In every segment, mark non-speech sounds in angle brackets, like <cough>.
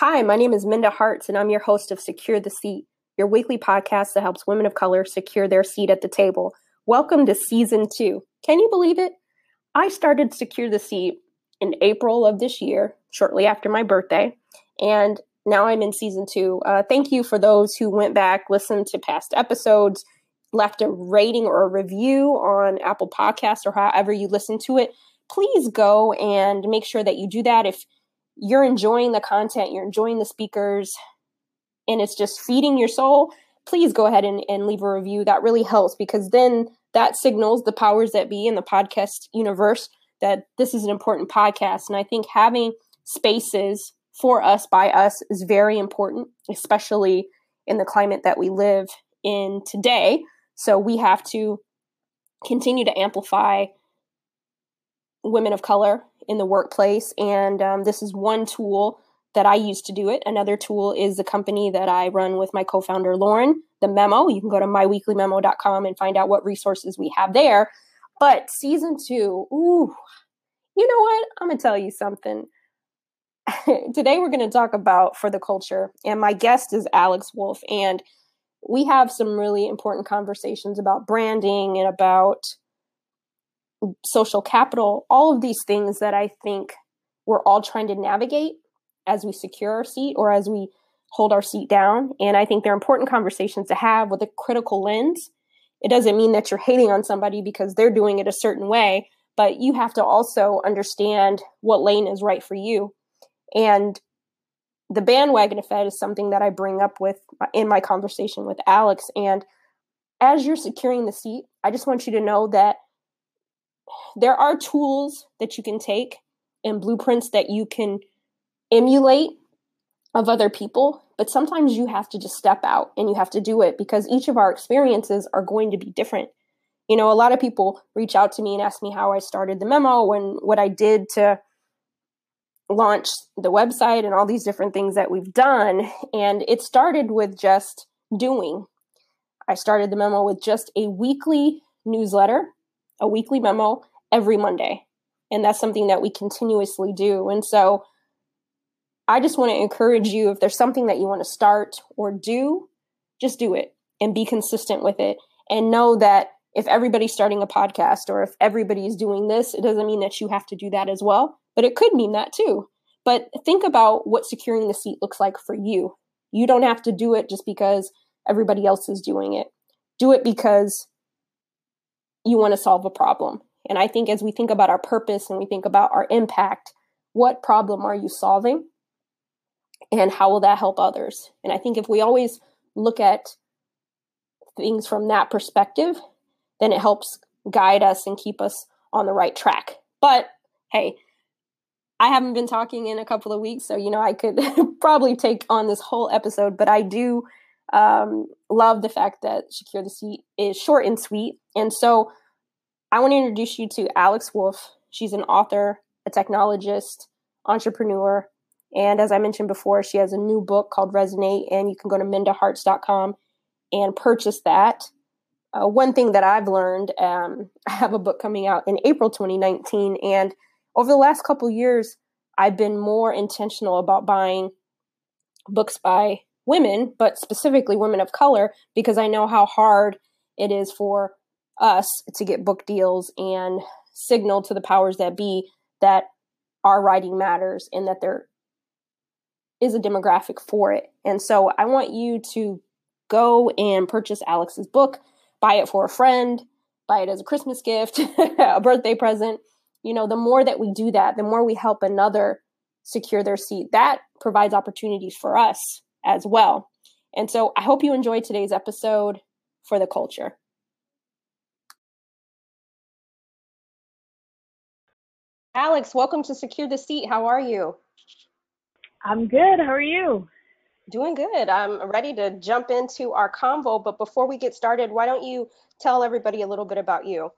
Hi, my name is Minda Harts, and I'm your host of Secure the Seat, your weekly podcast that helps women of color secure their seat at the table. Welcome to season two. Can you believe it? I started Secure the Seat in April of this year, shortly after my birthday, and now I'm in season two. Uh, thank you for those who went back, listened to past episodes, left a rating or a review on Apple Podcasts or however you listen to it. Please go and make sure that you do that. If you're enjoying the content, you're enjoying the speakers, and it's just feeding your soul, please go ahead and, and leave a review. That really helps because then that signals the powers that be in the podcast universe that this is an important podcast. And I think having spaces for us by us is very important, especially in the climate that we live in today. So we have to continue to amplify women of color in the workplace. And um, this is one tool that I use to do it. Another tool is the company that I run with my co founder, Lauren, the memo. You can go to myweeklymemo.com and find out what resources we have there. But season two, ooh, you know what? I'm going to tell you something. <laughs> Today we're going to talk about for the culture, and my guest is Alex Wolf. And we have some really important conversations about branding and about social capital, all of these things that I think we're all trying to navigate as we secure our seat or as we hold our seat down. And I think they're important conversations to have with a critical lens. It doesn't mean that you're hating on somebody because they're doing it a certain way, but you have to also understand what lane is right for you. And the bandwagon effect is something that I bring up with in my conversation with Alex. And as you're securing the seat, I just want you to know that there are tools that you can take and blueprints that you can emulate of other people, but sometimes you have to just step out and you have to do it because each of our experiences are going to be different. You know, a lot of people reach out to me and ask me how I started the memo and what I did to launch the website and all these different things that we've done. And it started with just doing. I started the memo with just a weekly newsletter, a weekly memo every Monday. And that's something that we continuously do. And so I just want to encourage you if there's something that you want to start or do, just do it and be consistent with it. And know that if everybody's starting a podcast or if everybody's doing this, it doesn't mean that you have to do that as well, but it could mean that too. But think about what securing the seat looks like for you. You don't have to do it just because everybody else is doing it. Do it because you want to solve a problem. And I think as we think about our purpose and we think about our impact, what problem are you solving? And how will that help others? And I think if we always look at things from that perspective, then it helps guide us and keep us on the right track. But hey, I haven't been talking in a couple of weeks, so you know I could <laughs> probably take on this whole episode, but I do um, love the fact that Secure the Seat is short and sweet. And so I want to introduce you to Alex Wolf. She's an author, a technologist, entrepreneur, and as I mentioned before, she has a new book called Resonate, and you can go to mindaharts.com and purchase that. Uh, one thing that I've learned, um, <laughs> I have a book coming out in April 2019, and over the last couple years, I've been more intentional about buying books by women, but specifically women of color, because I know how hard it is for us to get book deals and signal to the powers that be that our writing matters and that there is a demographic for it. And so I want you to go and purchase Alex's book, buy it for a friend, buy it as a Christmas gift, <laughs> a birthday present. You know, the more that we do that, the more we help another secure their seat. That provides opportunities for us as well. And so I hope you enjoyed today's episode for the culture. Alex, welcome to Secure the Seat. How are you? I'm good. How are you? Doing good. I'm ready to jump into our convo, but before we get started, why don't you tell everybody a little bit about you?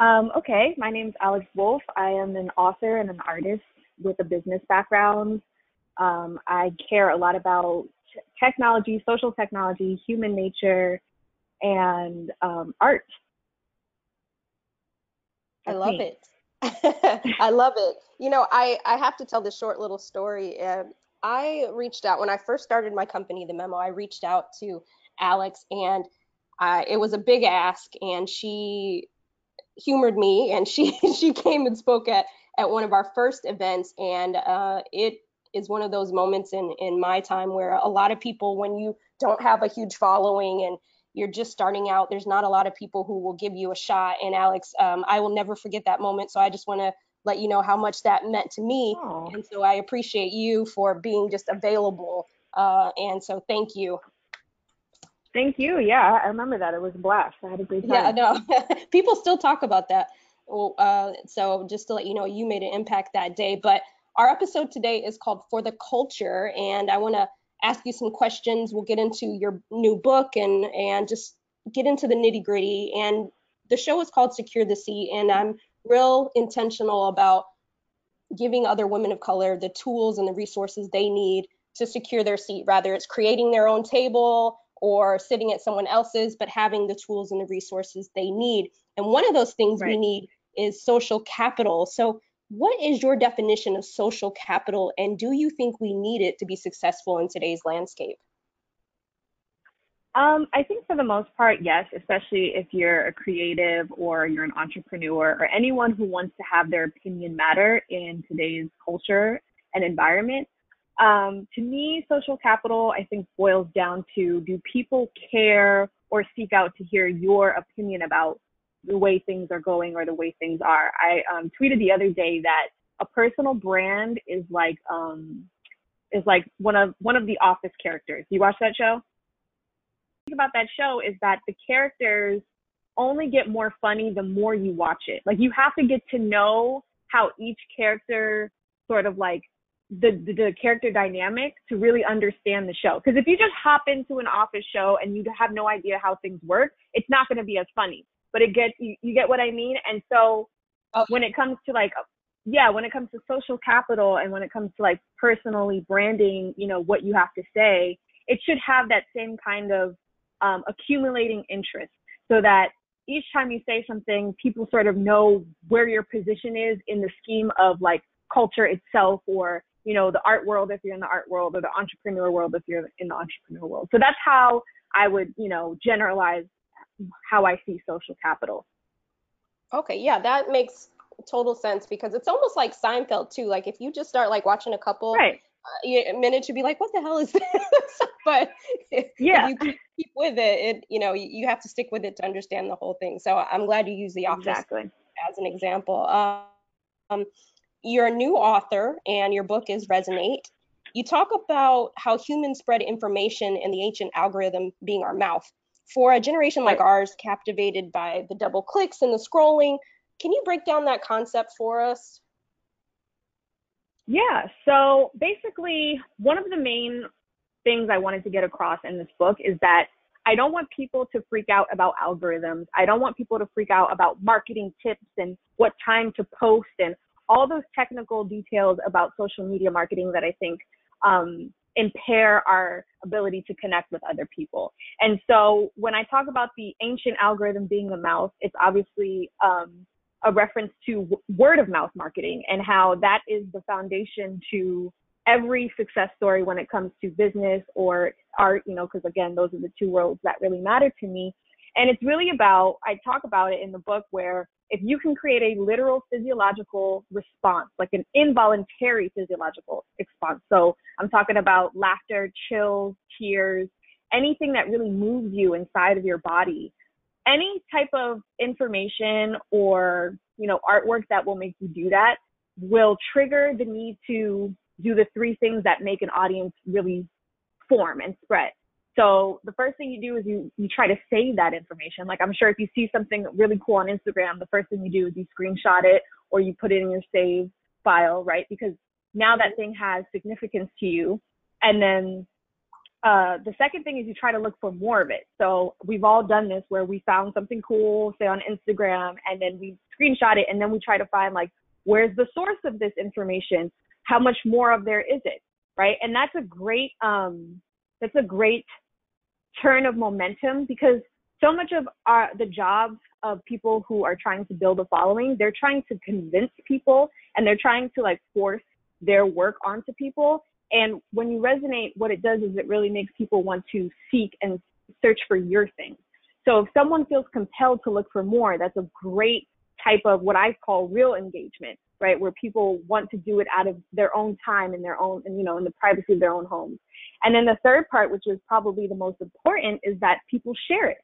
Um, okay, my name is Alex Wolf. I am an author and an artist with a business background. Um, I care a lot about technology, social technology, human nature, and um, art. That's I love me. it. <laughs> I love it. You know, I, I have to tell this short little story. Uh, I reached out when I first started my company, The Memo. I reached out to Alex, and uh, it was a big ask, and she humored me, and she <laughs> she came and spoke at at one of our first events, and uh, it is one of those moments in in my time where a lot of people, when you don't have a huge following and you're just starting out, there's not a lot of people who will give you a shot. And Alex, um, I will never forget that moment. So I just want to let you know how much that meant to me. Oh. And so I appreciate you for being just available. Uh, and so thank you. Thank you. Yeah, I remember that. It was a blast. I had a great time. Yeah, no, <laughs> people still talk about that. Well, uh, so just to let you know, you made an impact that day. But our episode today is called For the Culture, and I want to ask you some questions. We'll get into your new book and and just get into the nitty gritty. And the show is called Secure the Seat, and I'm real intentional about giving other women of color the tools and the resources they need to secure their seat. Rather, it's creating their own table or sitting at someone else's, but having the tools and the resources they need. And one of those things right. we need is social capital. So what is your definition of social capital, and do you think we need it to be successful in today's landscape? Um, I think for the most part, yes, especially if you're a creative or you're an entrepreneur or anyone who wants to have their opinion matter in today's culture and environment. Um, to me, social capital, I think, boils down to do people care or seek out to hear your opinion about the way things are going or the way things are. I um, tweeted the other day that a personal brand is like um, is like one of one of the Office characters. You watch that show? Think about that show is that the characters only get more funny the more you watch it. Like you have to get to know how each character sort of like the, the, the character dynamic to really understand the show. Because if you just hop into an office show and you have no idea how things work, it's not going to be as funny but it gets you, you get what I mean. And so okay. when it comes to like yeah, when it comes to social capital and when it comes to like personally branding, you know, what you have to say, it should have that same kind of um, accumulating interest so that each time you say something, people sort of know where your position is in the scheme of like culture itself or, you know, the art world if you're in the art world or the entrepreneur world if you're in the entrepreneur world. So that's how I would, you know, generalize how I see social capital. Okay, yeah, that makes total sense because it's almost like Seinfeld too. Like if you just start like watching a couple right. uh, minutes, you'd be like, "What the hell is this?" <laughs> but yeah, you keep with it, it you know you have to stick with it to understand the whole thing. So I'm glad you use the office exactly. as an example. Um, you're a new author, and your book is Resonate. You talk about how humans spread information in the ancient algorithm being our mouth for a generation like ours, captivated by the double clicks and the scrolling, can you break down that concept for us? Yeah, so basically, one of the main things I wanted to get across in this book is that I don't want people to freak out about algorithms. I don't want people to freak out about marketing tips and what time to post and all those technical details about social media marketing that I think um, impair our ability to connect with other people. And so when I talk about the ancient algorithm being the mouth, it's obviously um, a reference to word of mouth marketing and how that is the foundation to every success story when it comes to business or art, you know, because again, those are the two worlds that really matter to me. And it's really about, I talk about it in the book where if you can create a literal physiological response, like an involuntary physiological response. So I'm talking about laughter, chills, tears, anything that really moves you inside of your body. Any type of information or, you know, artwork that will make you do that will trigger the need to do the three things that make an audience really form and spread. So the first thing you do is you, you try to save that information. Like I'm sure if you see something really cool on Instagram, the first thing you do is you screenshot it or you put it in your save file, right? Because now that thing has significance to you. And then uh, the second thing is you try to look for more of it. So we've all done this where we found something cool, say on Instagram, and then we screenshot it and then we try to find like, where's the source of this information? How much more of there is it? Right. And that's a great, um, that's a great turn of momentum because so much of our the jobs of people who are trying to build a following, they're trying to convince people and they're trying to like force their work onto people. And when you resonate, what it does is it really makes people want to seek and search for your thing. So if someone feels compelled to look for more, that's a great type of what I call real engagement, right? Where people want to do it out of their own time in their own, and you know, in the privacy of their own homes. And then the third part, which is probably the most important, is that people share it.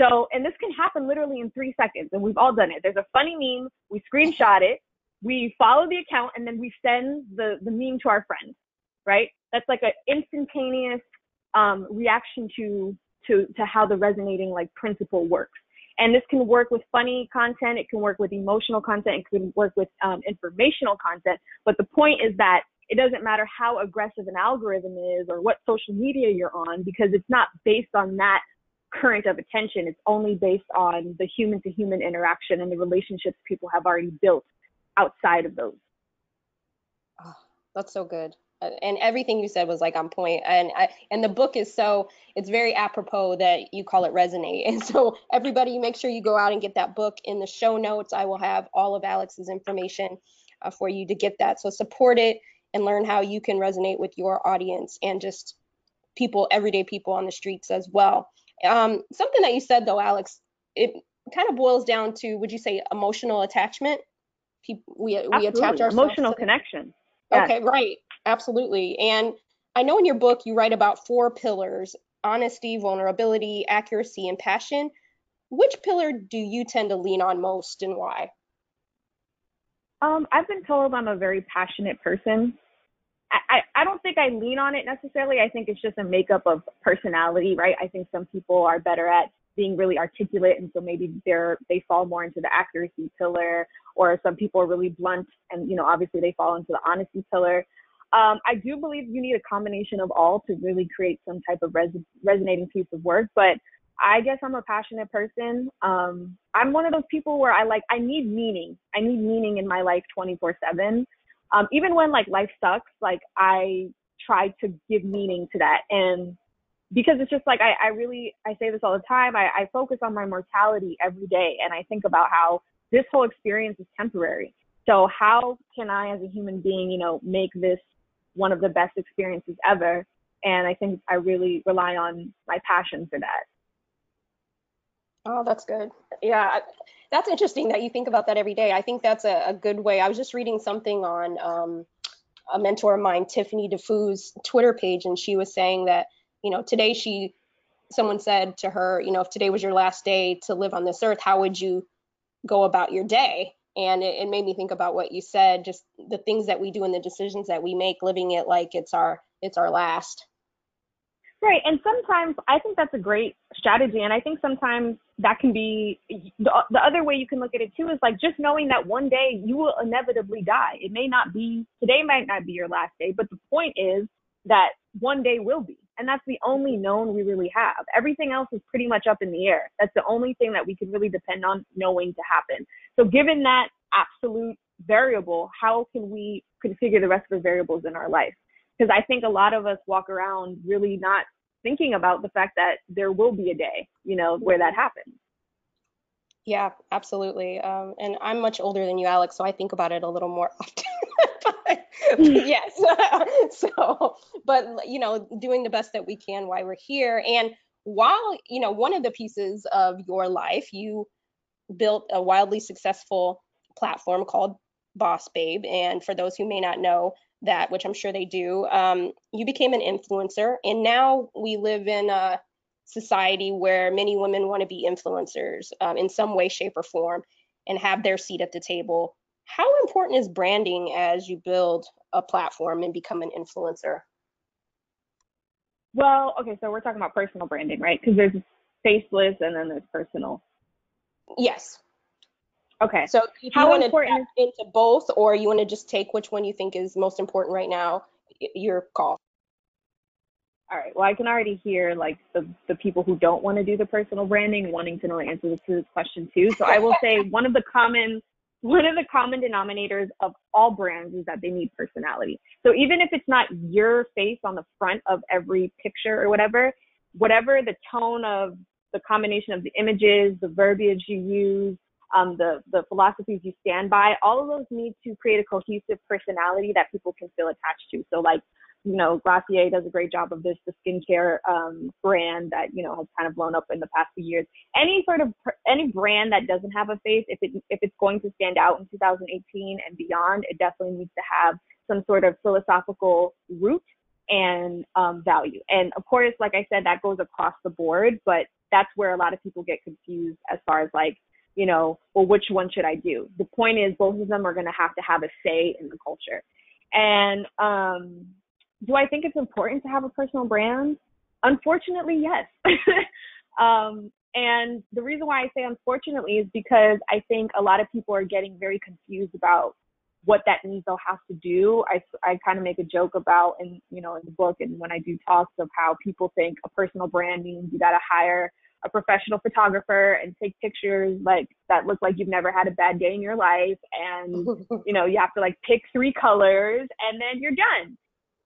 So, and this can happen literally in three seconds, and we've all done it. There's a funny meme, we screenshot it, we follow the account, and then we send the, the meme to our friends, right? That's like an instantaneous um, reaction to, to, to how the resonating like principle works. And this can work with funny content, it can work with emotional content, it can work with um, informational content. But the point is that it doesn't matter how aggressive an algorithm is or what social media you're on because it's not based on that current of attention. It's only based on the human to human interaction and the relationships people have already built outside of those. Oh, that's so good. Uh, and everything you said was like on point. And I, and the book is so it's very apropos that you call it resonate. And so everybody, make sure you go out and get that book in the show notes. I will have all of Alex's information uh, for you to get that. So support it and learn how you can resonate with your audience and just people, everyday people on the streets as well. Um, something that you said though, Alex, it kind of boils down to, would you say emotional attachment? People, we, we attach ourselves emotional to, connection. Yes. Okay, right. Absolutely. And I know in your book you write about four pillars honesty, vulnerability, accuracy, and passion. Which pillar do you tend to lean on most and why? Um, I've been told I'm a very passionate person. I, I, don't think I lean on it necessarily. I think it's just a makeup of personality, right? I think some people are better at being really articulate and so maybe they're they fall more into the accuracy pillar or some people are really blunt and you know obviously they fall into the honesty pillar um, I do believe you need a combination of all to really create some type of res- resonating piece of work. But I guess I'm a passionate person. Um, I'm one of those people where I like, I need meaning. I need meaning in my life 24 7. Um, even when like life sucks, like I try to give meaning to that. And because it's just like, I, I really, I say this all the time, I, I focus on my mortality every day. And I think about how this whole experience is temporary. So how can I, as a human being, you know, make this one of the best experiences ever. And I think I really rely on my passion for that. Oh, that's good. Yeah, that's interesting that you think about that every day. I think that's a, a good way. I was just reading something on um, a mentor of mine, Tiffany Dufu's Twitter page, and she was saying that, you know, today she, someone said to her, you know, if today was your last day to live on this earth, how would you go about your day? and it, it, made me think about what you said just the things that we do and the decisions that we make living it like it's our it's our last right and sometimes i think that's a great strategy and i think sometimes that can be the, the other way you can look at it too is like just knowing that one day you will inevitably die it may not be today might not be your last day but the point is that one day will be and that's the only known we really have. Everything else is pretty much up in the air. That's the only thing that we can really depend on knowing to happen. So given that absolute variable, how can we configure the rest of the variables in our life? Because I think a lot of us walk around really not thinking about the fact that there will be a day, you know, where that happens. Yeah, absolutely. Um, and I'm much older than you, Alex, so I think about it a little more <laughs> often. <laughs> but, yes. <laughs> so, but you know, doing the best that we can while we're here. And while, you know, one of the pieces of your life, you built a wildly successful platform called Boss Babe. And for those who may not know that, which I'm sure they do, um, you became an influencer. And now we live in a society where many women want to be influencers um, in some way, shape, or form and have their seat at the table how important is branding as you build a platform and become an influencer? Well, okay, so we're talking about personal branding, right? Because there's faceless and then there's personal. Yes. Okay. So if how you want important to into both, or you want to just take which one you think is most important right now, your call. All right. Well, I can already hear like the the people who don't want to do the personal branding wanting to know the answer to this question too. So I will say <laughs> one of the common one of the common denominators of all brands is that they need personality. So even if it's not your face on the front of every picture or whatever, whatever the tone of the combination of the images, the verbiage you use, um, the the philosophies you stand by, all of those need to create a cohesive personality that people can feel attached to. So like, you know, Glossier does a great job of this, the skincare um, brand that you know has kind of blown up in the past few years. Any sort of any brand that doesn't have a face, if it if it's going to stand out in 2018 and beyond, it definitely needs to have some sort of philosophical root and um, value. And of course, like I said, that goes across the board, but that's where a lot of people get confused as far as like you know, well, which one should I do? The point is, both of them are going to have to have a say in the culture. And um, do I think it's important to have a personal brand? Unfortunately, yes. <laughs> um, and the reason why I say unfortunately is because I think a lot of people are getting very confused about what that means they'll have to do. I, I kind of make a joke about, and you know, in the book and when I do talks of how people think a personal brand means you got to hire a professional photographer and take pictures like that look like you've never had a bad day in your life and <laughs> you know you have to like pick three colors and then you're done.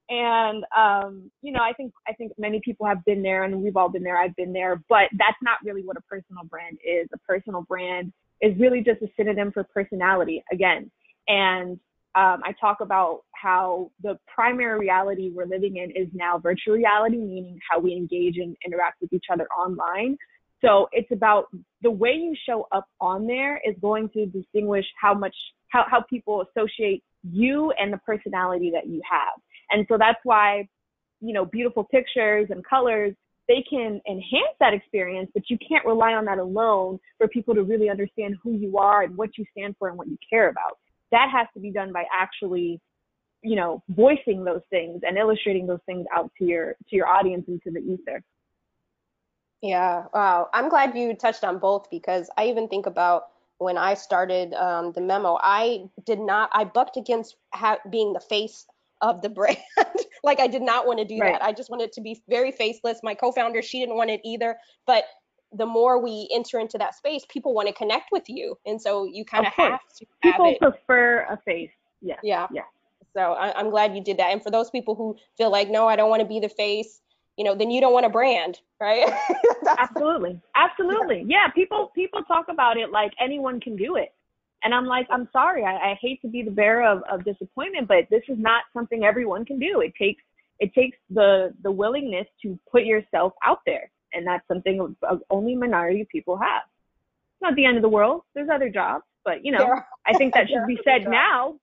And um you know i think i think many people have been there and we've all been there i've been there but that's not really what a personal brand is. A personal brand is really just a synonym for personality again. And um, I talk about how the primary reality we're living in is now virtual reality, meaning how we engage and interact with each other online. So it's about the way you show up on there is going to distinguish how much, how, how people associate you and the personality that you have. And so that's why, you know, beautiful pictures and colors, they can enhance that experience, but you can't rely on that alone for people to really understand who you are and what you stand for and what you care about that has to be done by actually you know voicing those things and illustrating those things out to your to your audience and to the ether. Yeah wow. I'm glad you touched on both because i even think about when i started um, the memo i did not i bucked against ha- being the face of the <laughs> brand. Like i did not want to do right. that. I just wanted to be very faceless. My co-founder she didn't want it either. But the more we enter into that space, people want to connect with you, and so you kind of have to. People have prefer a face. Yeah. Yeah. Yeah. So I, I'm glad you did that. And for those people who feel like, no, I don't want to be the face, you know, then you don't want a brand, right? <laughs> Absolutely. Absolutely. Yeah. People people talk about it like anyone can do it. And I'm like, I'm sorry, I, I hate to be the bearer of, of disappointment, but this is not something everyone can do. It takes it takes the the willingness to put yourself out there and that's something only minority people have. It's not the end of the world. There's other jobs, but you know, yeah. I think that <laughs> should be said now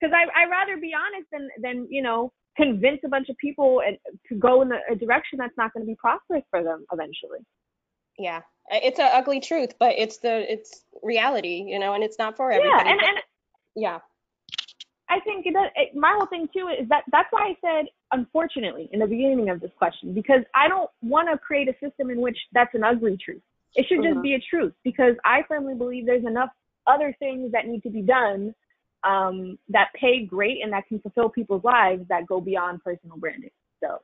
because I I rather be honest than than you know convince a bunch of people and to go in a direction that's not going to be prosperous for them eventually. Yeah, it's an ugly truth, but it's the it's reality, you know, and it's not for everybody. Yeah, and, and yeah. I think that it, my whole thing too is that that's why I said unfortunately in the beginning of this question because I don't want to create a system in which that's an ugly truth. It should just mm-hmm. be a truth because I firmly believe there's enough other things that need to be done um, that pay great and that can fulfill people's lives that go beyond personal branding. So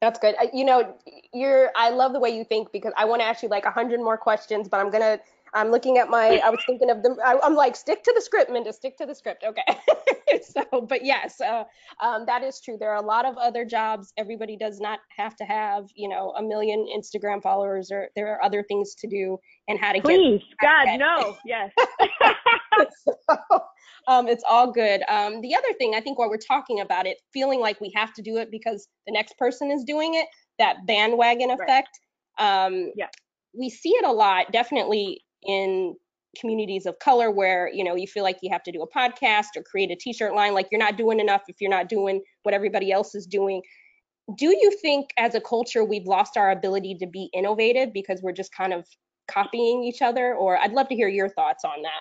that's good. You know, you're. I love the way you think because I want to ask you like a hundred more questions, but I'm gonna I'm looking at my, I was thinking of them. I, am like, stick to the script, Minda, stick to the script. Okay. <laughs> so, but yes, uh, um, that is true. There are a lot of other jobs. Everybody does not have to have, you know, a million Instagram followers or there are other things to do and how to get. Please, get. God, no. Yes. <laughs> so, um, it's all good. Um, the other thing, I think while we're talking about it, feeling like we have to do it because the next person is doing it, that bandwagon effect. Right. Um, yeah. We see it a lot, definitely in communities of color where you know you feel like you have to do a podcast or create a t-shirt line like you're not doing enough if you're not doing what everybody else is doing. Do you think as a culture we've lost our ability to be innovative because we're just kind of copying each other? Or i'd love to hear your thoughts on that.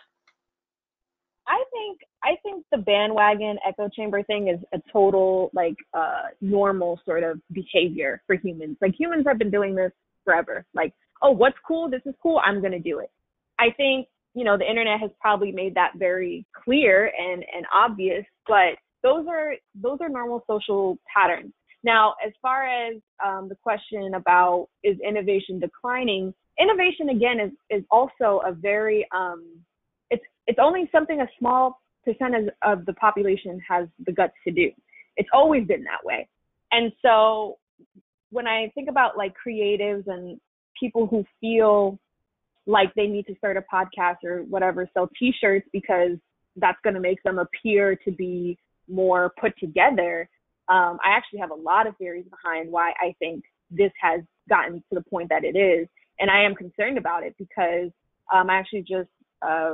I think i think the bandwagon echo chamber thing is a total like uh normal sort of behavior for humans. Like humans have been doing this forever. Like oh what's cool? This is cool. I'm going to do it I think, you know, the internet has probably made that very clear and, and obvious, but those are those are normal social patterns. Now, as far as um, the question about is innovation declining, innovation again is is also a very um, it's it's only something a small percentage of the population has the guts to do. It's always been that way, and so when I think about like creatives and people who feel like they need to start a podcast or whatever, sell t-shirts because that's going to make them appear to be more put together. Um, I actually have a lot of theories behind why I think this has gotten to the point that it is. And I am concerned about it because um, I actually just uh,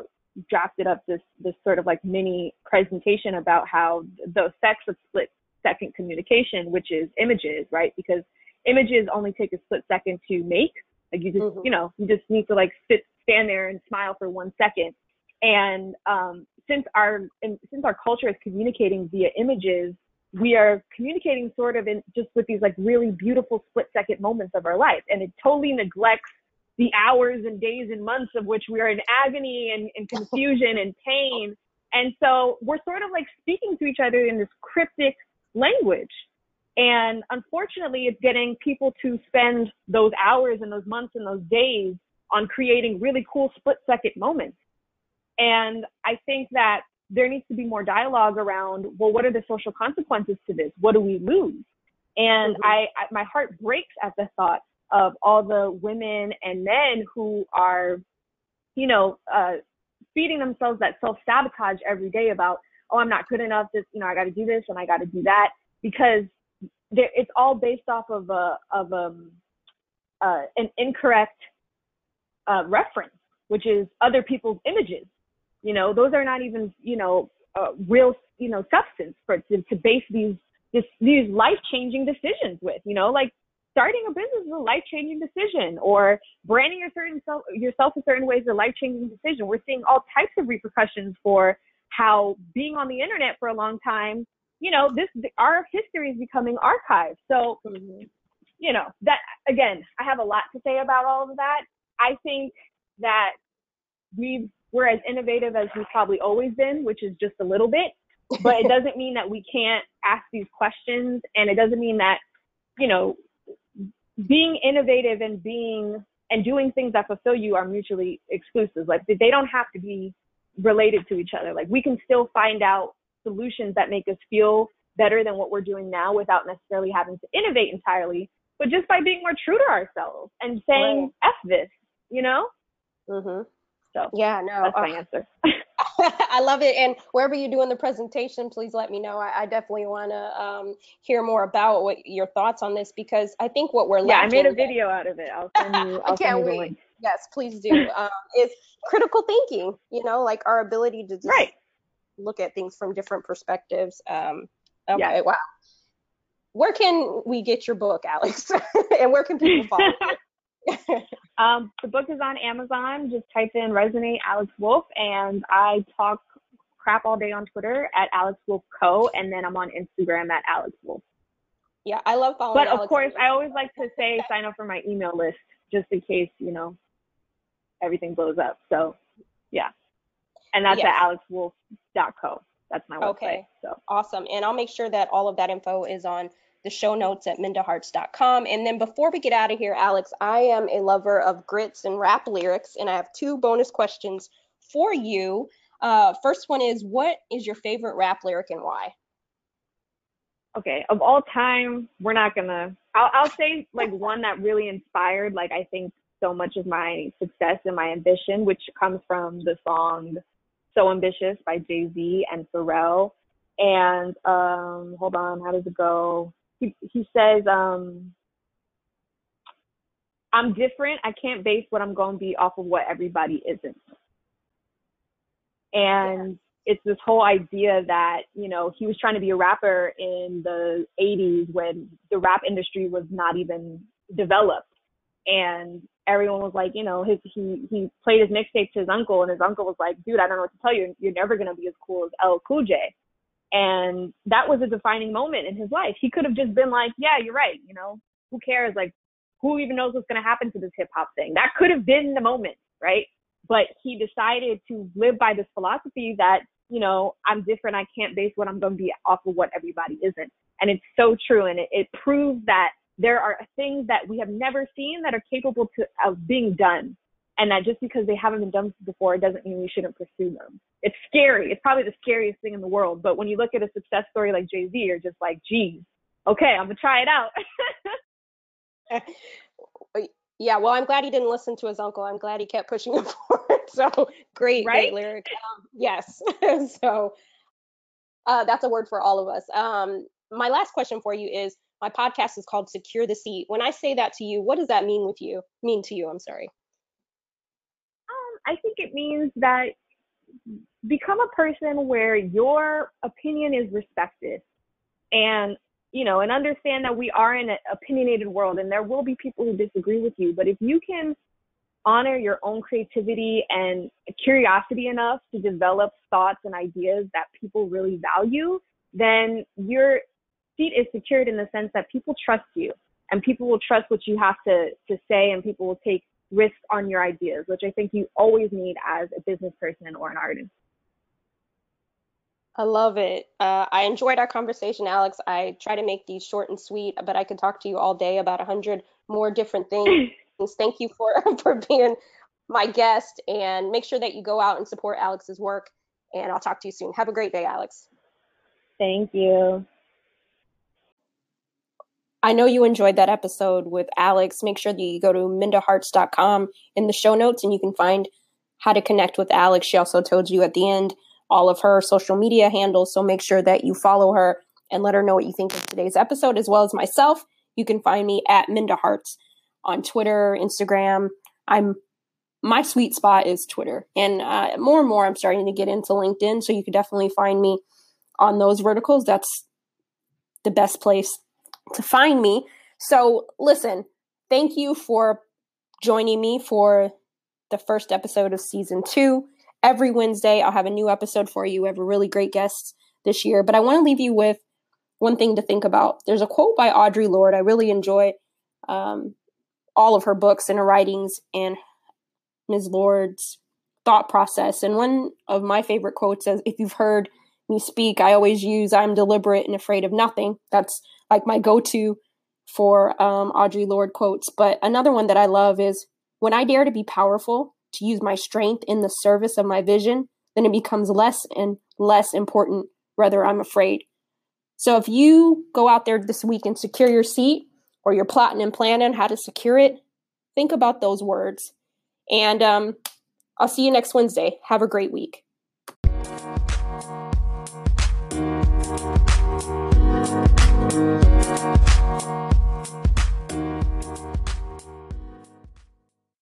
drafted up this this sort of like mini presentation about how the effects of split second communication, which is images, right? Because images only take a split second to make. Like you just, mm-hmm. you know, you just need to like sit, stand there and smile for one second. And um, since our and since our culture is communicating via images, we are communicating sort of in just with these like really beautiful split second moments of our life, and it totally neglects the hours and days and months of which we are in agony and, and <laughs> confusion and pain. And so we're sort of like speaking to each other in this cryptic language. And unfortunately, it's getting people to spend those hours and those months and those days on creating really cool split second moments. And I think that there needs to be more dialogue around, well, what are the social consequences to this? What do we lose? And mm-hmm. I, I, my heart breaks at the thought of all the women and men who are, you know, uh, feeding themselves that self sabotage every day about, oh, I'm not good enough. This, you know, I got to do this and I got to do that because it's all based off of a of um uh, an incorrect uh, reference, which is other people's images. You know, those are not even you know uh, real you know substance for to, to base these this, these life changing decisions with. You know, like starting a business is a life changing decision, or branding your certain self, yourself in certain ways is a life changing decision. We're seeing all types of repercussions for how being on the internet for a long time, you know, this our history is becoming archived. So, mm-hmm. you know, that again, I have a lot to say about all of that. I think that we we're as innovative as we've probably always been, which is just a little bit. But it <laughs> doesn't mean that we can't ask these questions, and it doesn't mean that you know being innovative and being and doing things that fulfill you are mutually exclusive. Like they don't have to be related to each other. Like we can still find out solutions that make us feel better than what we're doing now without necessarily having to innovate entirely, but just by being more true to ourselves and saying right. "f this," you know. Mm Mhm. So yeah, no, that's my uh, answer. <laughs> <laughs> I love it. And wherever you're doing the presentation, please let me know. I, I definitely want to um, hear more about what your thoughts on this because I think what we're yeah, I made a video out of it. I'll send you. <laughs> I'll you the link. Yes, please do. Um, is critical thinking. You know, like our ability to just right. Look at things from different perspectives. Um, okay, yeah. wow. Where can we get your book, Alex? <laughs> and where can people <laughs> follow <laughs> um, the book is on Amazon. Just type in Resonate Alex Wolf, and I talk crap all day on Twitter at Alex Wolf Co. And then I'm on Instagram at Alex Wolf. Yeah, I love following. But Alex of course, I always like to say sign up for my email list just in case you know everything blows up. So yeah, and that's yes. at alexwolf.co. That's my website. Okay. So awesome, and I'll make sure that all of that info is on the show notes at mindaharts.com. And then before we get out of here, Alex, I am a lover of grits and rap lyrics, and I have two bonus questions for you. Uh, first one is What is your favorite rap lyric and why? Okay, of all time, we're not gonna. I'll, I'll say like <laughs> one that really inspired, like I think so much of my success and my ambition, which comes from the song "So Ambitious" by Jay Z and Pharrell. And um, hold on, how does it go? he he says um I'm different. I can't base what I'm going to be off of what everybody isn't. And yeah. it's this whole idea that, you know, he was trying to be a rapper in the 80s when the rap industry was not even developed. And everyone was like, you know, his he he played his mixtape to his uncle and his uncle was like, dude, I don't know what to tell you. You're never going to be as cool as LL Cool J. And that was a defining moment in his life. He could have just been like, yeah, you're right. You know, who cares? Like, who even knows what's going to happen to this hip hop thing? That could have been the moment, right? But he decided to live by this philosophy that, you know, I'm different. I can't base what I'm going to be off of what everybody isn't. And it's so true. And it, it proves that there are things that we have never seen that are capable to, of being done and that just because they haven't been done before doesn't mean we shouldn't pursue them. It's scary. It's probably the scariest thing in the world. But when you look at a success story like Jay Z, you're just like, geez, okay, I'm gonna try it out. <laughs> Yeah, well, I'm glad he didn't listen to his uncle. I'm glad he kept pushing him <laughs> forward. So great, right? great lyric. Um, yes. <laughs> so uh, that's a word for all of us. Um, my last question for you is my podcast is called Secure the Seat. When I say that to you, what does that mean with you? Mean to you? I'm sorry. Um, I think it means that become a person where your opinion is respected and you know and understand that we are in an opinionated world and there will be people who disagree with you but if you can honor your own creativity and curiosity enough to develop thoughts and ideas that people really value then your seat is secured in the sense that people trust you and people will trust what you have to to say and people will take risks on your ideas which i think you always need as a business person or an artist I love it. Uh, I enjoyed our conversation, Alex. I try to make these short and sweet, but I could talk to you all day about a hundred more different <laughs> things. Thank you for <laughs> for being my guest, and make sure that you go out and support Alex's work. And I'll talk to you soon. Have a great day, Alex. Thank you. I know you enjoyed that episode with Alex. Make sure that you go to mindaharts.com in the show notes and you can find how to connect with Alex. She also told you at the end all of her social media handles. So make sure that you follow her and let her know what you think of today's episode, as well as myself. You can find me at Minda Harts on Twitter, Instagram. I'm my sweet spot is Twitter, and uh, more and more I'm starting to get into LinkedIn. So you can definitely find me on those verticals. That's the best place to find me. So listen, thank you for joining me for the first episode of season two every Wednesday. I'll have a new episode for you. We have a really great guest this year. But I want to leave you with one thing to think about. There's a quote by Audre Lorde. I really enjoy um, all of her books and her writings and Ms. Lorde's thought process. And one of my favorite quotes is if you've heard me speak, I always use I'm deliberate and afraid of nothing. That's like my go to for um, Audre Lorde quotes. But another one that I love is when I dare to be powerful, to use my strength in the service of my vision, then it becomes less and less important whether I'm afraid. So if you go out there this week and secure your seat or you're plotting and planning how to secure it, think about those words. And um, I'll see you next Wednesday. Have a great week.